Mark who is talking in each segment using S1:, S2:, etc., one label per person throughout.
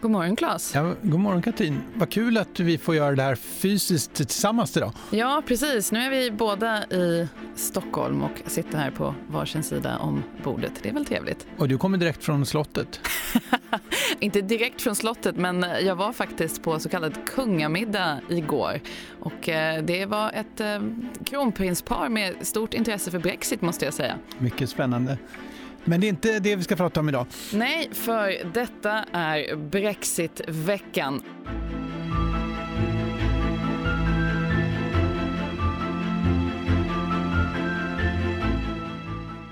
S1: God morgon Claes.
S2: Ja, god morgon Katrin. Vad kul att vi får göra det här fysiskt tillsammans idag.
S1: Ja, precis. Nu är vi båda i Stockholm och sitter här på varsin sida om bordet. Det är väl trevligt?
S2: Och du kommer direkt från slottet?
S1: Inte direkt från slottet, men jag var faktiskt på så kallad kungamiddag igår. Och eh, det var ett eh, kronprinspar med stort intresse för Brexit måste jag säga.
S2: Mycket spännande. Men det är inte det vi ska prata om idag.
S1: Nej, för detta är Brexitveckan.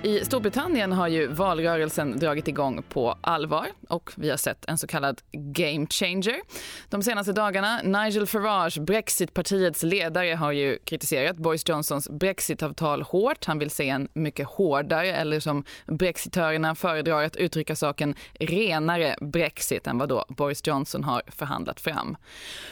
S1: I Storbritannien har ju valrörelsen dragit igång på allvar och vi har sett en så kallad game changer. De senaste dagarna, Nigel Farage, Brexitpartiets ledare, har ju kritiserat Boris Johnsons brexitavtal hårt. Han vill se en mycket hårdare, eller som brexitörerna föredrar att uttrycka saken, renare brexit än vad då Boris Johnson har förhandlat fram.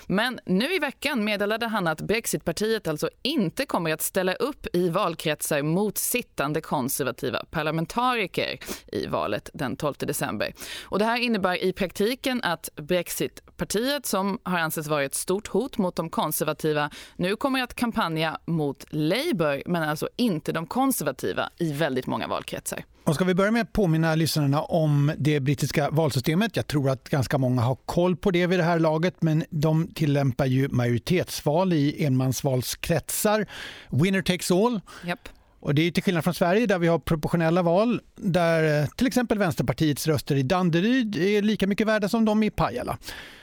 S1: Men nu i veckan meddelade han att Brexitpartiet alltså inte kommer att ställa upp i valkretsar mot sittande konservativa konservativa parlamentariker i valet den 12 december. Och det här innebär i praktiken att Brexitpartiet, som har ansetts vara ett stort hot mot de konservativa, nu kommer att kampanja mot Labour, men alltså inte de konservativa i väldigt många valkretsar.
S2: Och ska vi börja med att påminna lyssnarna om det brittiska valsystemet. Jag tror att ganska många har koll på det vid det här laget, men de tillämpar ju majoritetsval i enmansvalskretsar. Winner takes all.
S1: Yep.
S2: Och det är till skillnad från Sverige där vi har proportionella val där eh, till exempel Vänsterpartiets röster i Danderyd är lika mycket värda som de i Pajala.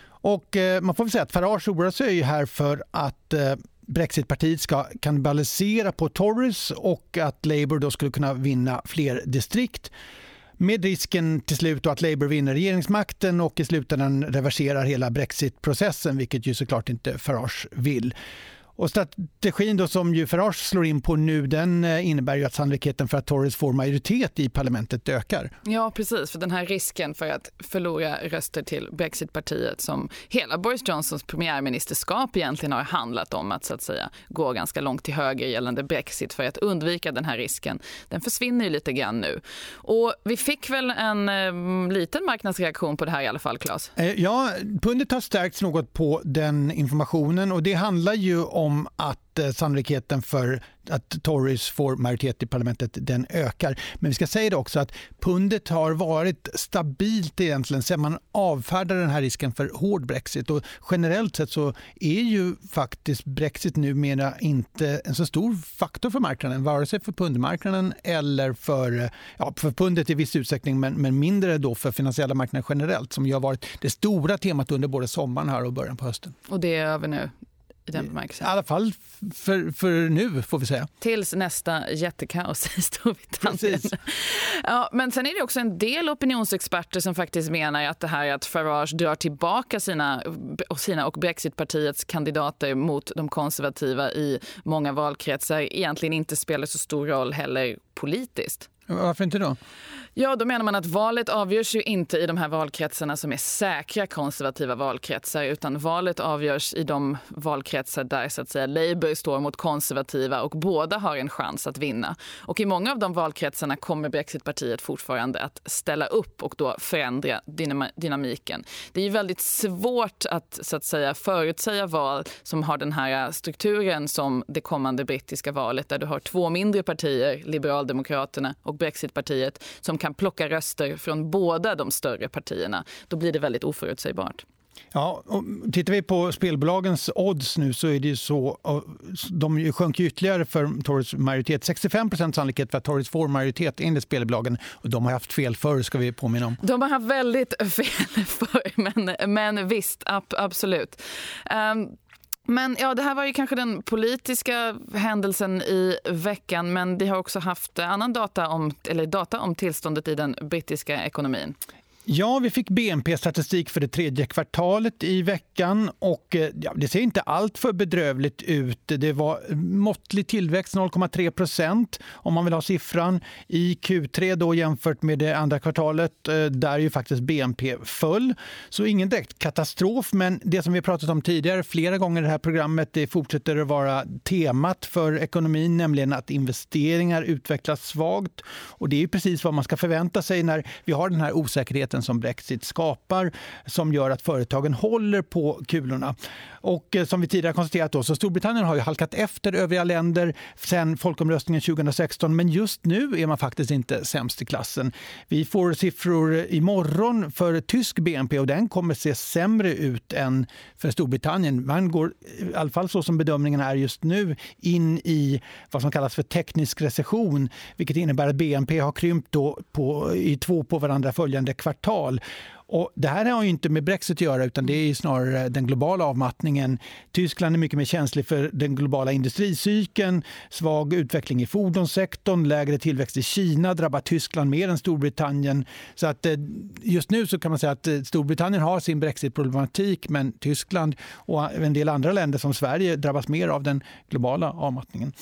S2: Och eh, man får väl säga att Farage oroar sig här för att eh, Brexitpartiet ska kannibalisera på Tories och att Labour då skulle kunna vinna fler distrikt med risken till slut att Labour vinner regeringsmakten och i slutändan reverserar hela brexitprocessen, vilket ju såklart inte Farage vill. Och strategin då som ju Farage slår in på nu den eh, innebär ju att sannolikheten för att Tories får majoritet i parlamentet ökar.
S1: Ja precis, för den här risken för att förlora röster till Brexitpartiet som hela Boris Johnsons premiärministerskap egentligen har handlat om att så att säga gå ganska långt till höger gällande Brexit för att undvika den här risken. Den försvinner ju lite grann nu. Och vi fick väl en eh, liten marknadsreaktion på det här i alla fall, Claes?
S2: Eh, ja, pundet har stärkts något på den informationen och det handlar ju om om att eh, sannolikheten för att Tories får majoritet i parlamentet den ökar. Men vi ska säga det också att pundet har varit stabilt egentligen sen man avfärdade den här risken för hård Brexit. Och generellt sett så är ju faktiskt Brexit numera inte en så stor faktor för marknaden, vare sig för pundmarknaden eller för, eh, ja, för pundet i viss utsträckning, men, men mindre då för finansiella marknader generellt som ju har varit det stora temat under både sommaren här och början på hösten.
S1: Och det är över nu? I den bemärkelsen.
S2: I alla fall för, för nu, får vi säga.
S1: Tills nästa jättekaos i Storbritannien. Ja, men sen är det också en del opinionsexperter som faktiskt menar att det här att Farage drar tillbaka sina, sina och Brexitpartiets kandidater mot de konservativa i många valkretsar egentligen inte spelar så stor roll heller politiskt.
S2: Varför inte då?
S1: Ja, då menar man att valet avgörs ju inte i de här valkretsarna som är säkra konservativa valkretsar utan valet avgörs i de valkretsar där så att säga Labour står mot konservativa och båda har en chans att vinna. Och i många av de valkretsarna kommer Brexitpartiet fortfarande att ställa upp och då förändra dynamiken. Det är ju väldigt svårt att så att säga förutsäga val som har den här strukturen som det kommande brittiska valet där du har två mindre partier, Liberaldemokraterna och Brexitpartiet, som kan plocka röster från båda de större partierna, då blir det väldigt oförutsägbart.
S2: Ja, och tittar vi på spelbolagens odds nu så är det ju så, de sjönk ytterligare för Tories majoritet. 65 sannolikhet för att Tories får majoritet enligt spelbolagen. Och de har haft fel förr ska vi påminna om.
S1: De har haft väldigt fel förr, men, men visst, ab, absolut. Um, men ja, det här var ju kanske den politiska händelsen i veckan men vi har också haft annan data om, eller data om tillståndet i den brittiska ekonomin.
S2: Ja, vi fick BNP-statistik för det tredje kvartalet i veckan och eh, ja, det ser inte allt för bedrövligt ut. Det var måttlig tillväxt, 0,3 procent om man vill ha siffran. I Q3 då jämfört med det andra kvartalet eh, där ju faktiskt BNP föll. Så ingen direkt katastrof, men det som vi pratat om tidigare flera gånger i det här programmet, det fortsätter att vara temat för ekonomin, nämligen att investeringar utvecklas svagt. Och det är precis vad man ska förvänta sig när vi har den här osäkerheten osäkerheten som Brexit skapar som gör att företagen håller på kulorna. Och eh, som vi tidigare konstaterat då, så Storbritannien har ju halkat efter övriga länder sen folkomröstningen 2016 men just nu är man faktiskt inte sämst i klassen. Vi får siffror imorgon för tysk BNP och den kommer se sämre ut än för Storbritannien. Man går, i alla fall så som bedömningen är just nu, in i vad som kallas för teknisk recession vilket innebär att BNP har krympt då på, i två på varandra följande kvartal. Och det här har ju inte med Brexit att göra utan det är snarare den globala avmattningen. Tyskland är mycket mer känslig för den globala industricykeln. Svag utveckling i fordonssektorn, lägre tillväxt i Kina drabbar Tyskland mer än Storbritannien. Så att eh, just nu så kan man säga att eh, Storbritannien har sin Brexit-problematik men Tyskland och en del andra länder som Sverige drabbas mer av den globala avmattningen.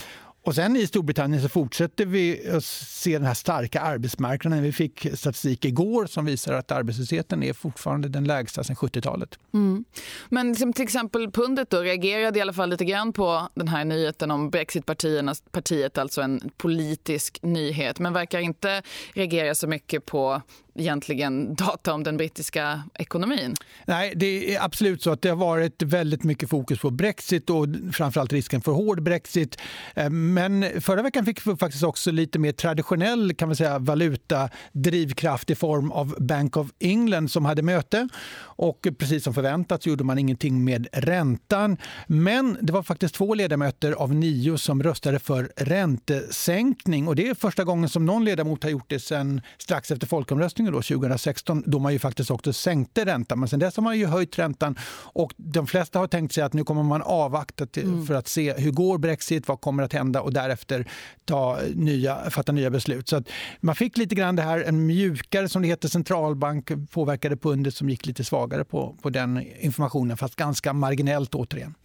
S2: Och sen i Storbritannien så fortsätter vi att se den här starka arbetsmarknaden. Vi fick statistik igår som visar att arbetslösheten är fortfarande den lägsta sedan 70-talet.
S1: Mm. Men liksom till exempel pundet då reagerade i alla fall lite grann på den här nyheten om Brexitpartiet, alltså en politisk nyhet, men verkar inte reagera så mycket på egentligen data om den brittiska ekonomin?
S2: Nej, det är absolut så att det har varit väldigt mycket fokus på Brexit och framförallt risken för hård Brexit. Eh, men förra veckan fick vi faktiskt också lite mer traditionell kan man säga, valutadrivkraft i form av Bank of England som hade möte. Och precis som förväntat gjorde man ingenting med räntan. Men det var faktiskt två ledamöter av nio som röstade för räntesänkning. Och det är första gången som någon ledamot har gjort det sen strax efter folkomröstningen folkomröstningen då 2016 då man ju faktiskt också sänkte räntan. Men sen dess har man ju höjt räntan och de flesta har tänkt sig att nu kommer man avvakta till, mm. för att se hur går Brexit, vad kommer att hända och därefter ta nya, fatta nya beslut. Så man fick lite grann det här, en mjukare som det heter centralbank påverkade pundet som gick lite svagare på, på den informationen fast ganska marginellt återigen.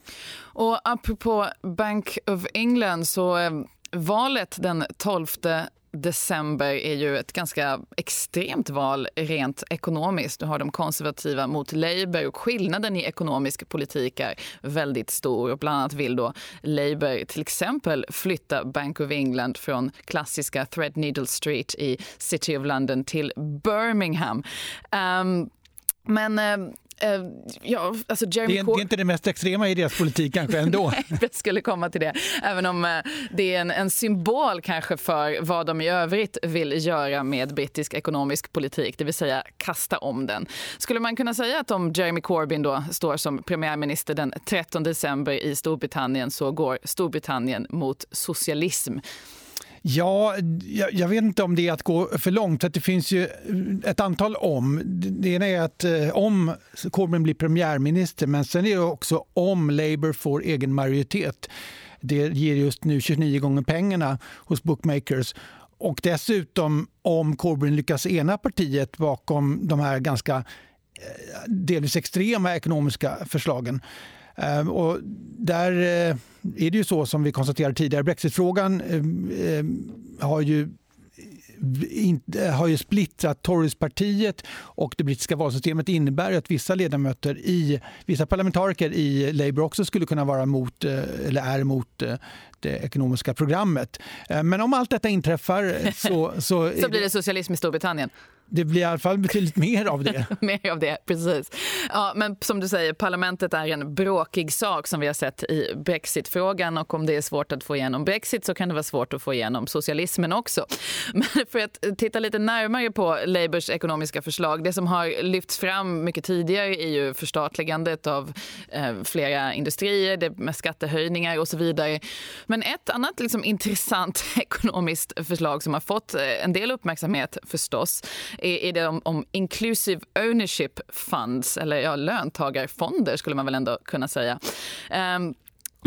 S1: Och apropå Bank of England så eh, valet den 12 december är ju ett ganska extremt val rent ekonomiskt. Du har de konservativa mot Labour och skillnaden i ekonomisk politik är väldigt stor. Och bland annat vill då Labour till exempel flytta Bank of England från klassiska Threadneedle Street i City of London till Birmingham. Um, men ehm, uh, ja, alltså
S2: Jeremy det, är, det är inte det mest extrema i deras politik kanske ändå.
S1: jag skulle komma till det. Även om uh, det är en, en, symbol kanske för vad de i övrigt vill göra med brittisk ekonomisk politik, det vill säga kasta om den. Skulle man kunna säga att om Jeremy Corbyn då står som premiärminister den 13 december i Storbritannien så går Storbritannien mot socialism?
S2: Ja, jag, jag, vet inte om det är att gå för långt. För det finns ju ett antal om. Det ena är att eh, om Corbyn blir premiärminister men sen är det också om Labour får egen majoritet. Det ger just nu 29 gånger pengarna hos bookmakers. Och dessutom om Corbyn lyckas ena partiet bakom de här ganska eh, delvis extrema ekonomiska förslagen. Ehm, och där eh, är det ju så som vi konstaterade tidigare, Brexitfrågan eh, eh, har ju har ju splittrat Torypartiet och det brittiska valsystemet innebär att vissa ledamöter i vissa parlamentariker i Labour också skulle kunna vara emot eller är emot det ekonomiska programmet. Men om allt detta inträffar så...
S1: Så, så blir det socialism i Storbritannien?
S2: Det blir i alla fall betydligt mer av det.
S1: mer av det, precis. Ja, men som du säger, parlamentet är en bråkig sak som vi har sett i brexitfrågan och om det är svårt att få igenom brexit så kan det vara svårt att få igenom socialismen också. Men för att titta lite närmare på Labours ekonomiska förslag, det som har lyfts fram mycket tidigare är ju förstatligandet av eh, flera industrier, det med skattehöjningar och så vidare. Men ett annat liksom, intressant ekonomiskt förslag som har fått eh, en del uppmärksamhet förstås är, är det om, om inclusive ownership funds, eller ja, löntagarfonder skulle man väl ändå kunna säga. Um,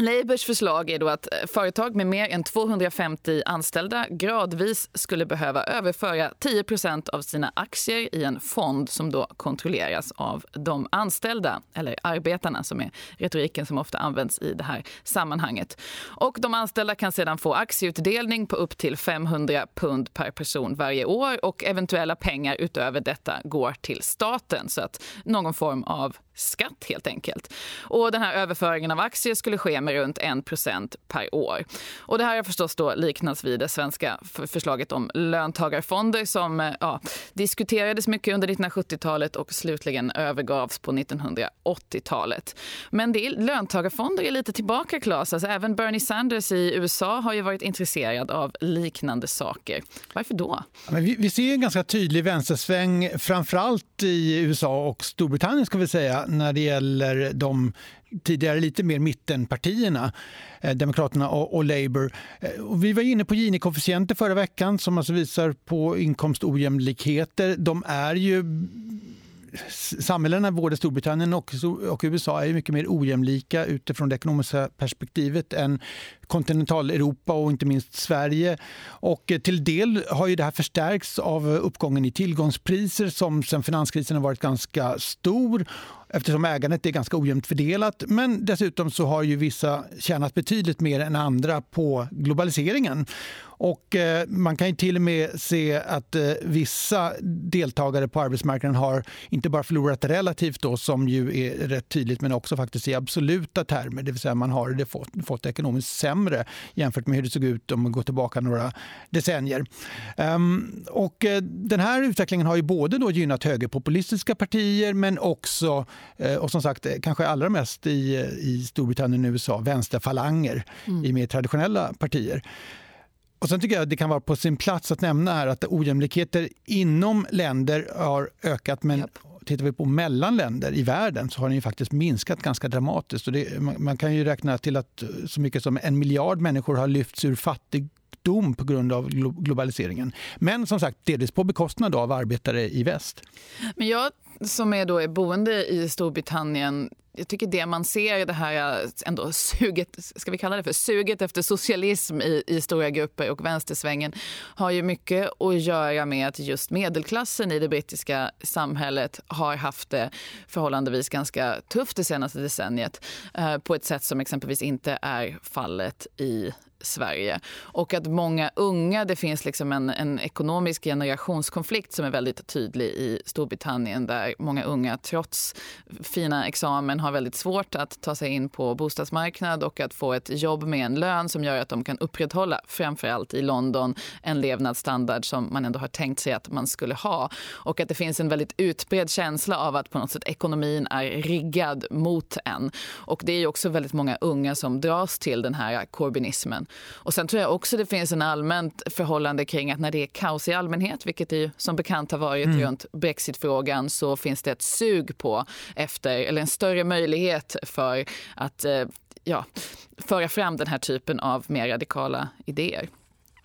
S1: Labours förslag är då att eh, företag med mer än 250 anställda gradvis skulle behöva överföra 10% av sina aktier i en fond som då kontrolleras av de anställda, eller arbetarna som är retoriken som ofta används i det här sammanhanget. Och de anställda kan sedan få aktieutdelning på upp till 500 pund per person varje år och eventuella pengar utöver detta går till staten så att någon form av skatt helt enkelt. Och den här överföringen av aktier skulle ske med runt 1 per år. Och det här har förstås då liknats vid det svenska förslaget om löntagarfonder som eh, ja, diskuterades mycket under 1970-talet och slutligen övergavs på 1980-talet. Men det är, löntagarfonder är lite tillbaka, Claes. Alltså, även Bernie Sanders i USA har ju varit intresserad av liknande saker. Varför då?
S2: Men vi, vi ser en ganska tydlig vänstersväng framförallt i USA och Storbritannien ska vi säga när det gäller de tidigare lite mer mittenpartierna, eh, Demokraterna och, och Labour. Eh, och vi var inne på Gini-koefficienter förra veckan som alltså visar på inkomstojämlikheter. De är ju samhällena både Storbritannien och, och USA är mycket mer ojämlika utifrån det ekonomiska perspektivet än kontinentaleuropa och inte minst Sverige. Och eh, till del har ju det här förstärkts av uppgången i tillgångspriser som sen finanskrisen har varit ganska stor eftersom ägandet är ganska ojämnt fördelat. Men dessutom så har ju vissa tjänat betydligt mer än andra på globaliseringen. Och eh, man kan till och med se att eh, vissa deltagare på arbetsmarknaden har inte bara förlorat relativt då, som ju är rätt tydligt, men också faktiskt i absoluta termer. Det vill säga man har det fått, fått ekonomiskt sämre jämfört med hur det såg ut om man går tillbaka några decennier. Um, och eh, den här utvecklingen har ju både då gynnat högerpopulistiska partier men också, och som sagt kanske allra mest i, i Storbritannien och USA, vänsterfalanger mm. i mer traditionella partier. Och sen tycker jag det kan vara på sin plats att nämna här att ojämlikheter inom länder har ökat men yep. tittar vi på mellan länder i världen så har den faktiskt minskat ganska dramatiskt. Och det, man, man, kan ju räkna till att så mycket som en miljard människor har lyfts ur fattigdom på grund av globaliseringen. Men som sagt, delvis på bekostnad av arbetare i väst.
S1: Men jag som är då är boende i Storbritannien jag tycker det man ser, det här äh, ändå suget, ska vi kalla det för suget efter socialism i, i stora grupper och vänstersvängen har ju mycket att göra med att just medelklassen i det brittiska samhället har haft det förhållandevis ganska tufft det senaste decenniet eh, på ett sätt som exempelvis inte är fallet i Sverige. Och att många unga, det finns liksom en, en ekonomisk generationskonflikt som är väldigt tydlig i Storbritannien där många unga trots fina examen har väldigt svårt att ta sig in på bostadsmarknad och att få ett jobb med en lön som gör att de kan upprätthålla, framförallt i London, en levnadsstandard som man ändå har tänkt sig att man skulle ha. Och att det finns en väldigt utbredd känsla av att på något sätt ekonomin är riggad mot en. Och det är också väldigt många unga som dras till den här corbynismen. Och sen tror jag också det finns en allmänt förhållande kring att när det är kaos i allmänhet, vilket det ju som bekant har varit mm. runt brexitfrågan, så finns det ett sug på efter, eller en större möjlighet för att eh, ja, föra fram den här typen av mer radikala idéer.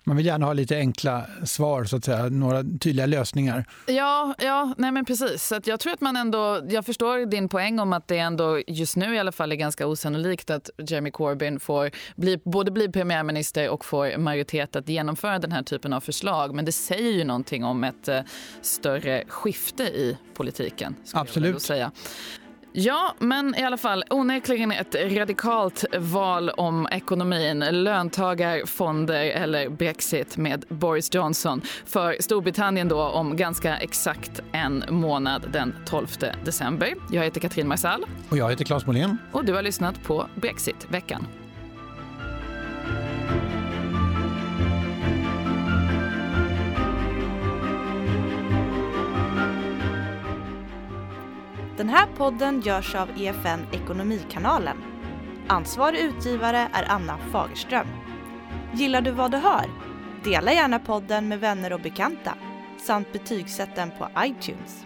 S2: Man vill gärna ha lite enkla svar, så att säga, några tydliga lösningar.
S1: Ja, ja nej men precis. Så jag tror att man ändå, jag förstår din poäng om att det ändå just nu i alla fall är ganska osannolikt att Jeremy Corbyn får bli, både bli premiärminister och får majoritet att genomföra den här typen av förslag. Men det säger ju någonting om ett uh, större skifte i politiken.
S2: Absolut.
S1: Ja, men i alla fall onekligen ett radikalt val om ekonomin. Löntagarfonder eller Brexit med Boris Johnson. För Storbritannien då om ganska exakt en månad den 12 december. Jag heter Katrin Marsall.
S2: Och jag heter Claes Molén.
S1: Och du har lyssnat på Brexit-veckan.
S3: Den här podden görs av EFN Ekonomikanalen. Ansvarig utgivare är Anna Fagerström. Gillar du vad du hör? Dela gärna podden med vänner och bekanta samt betygsätt den på iTunes.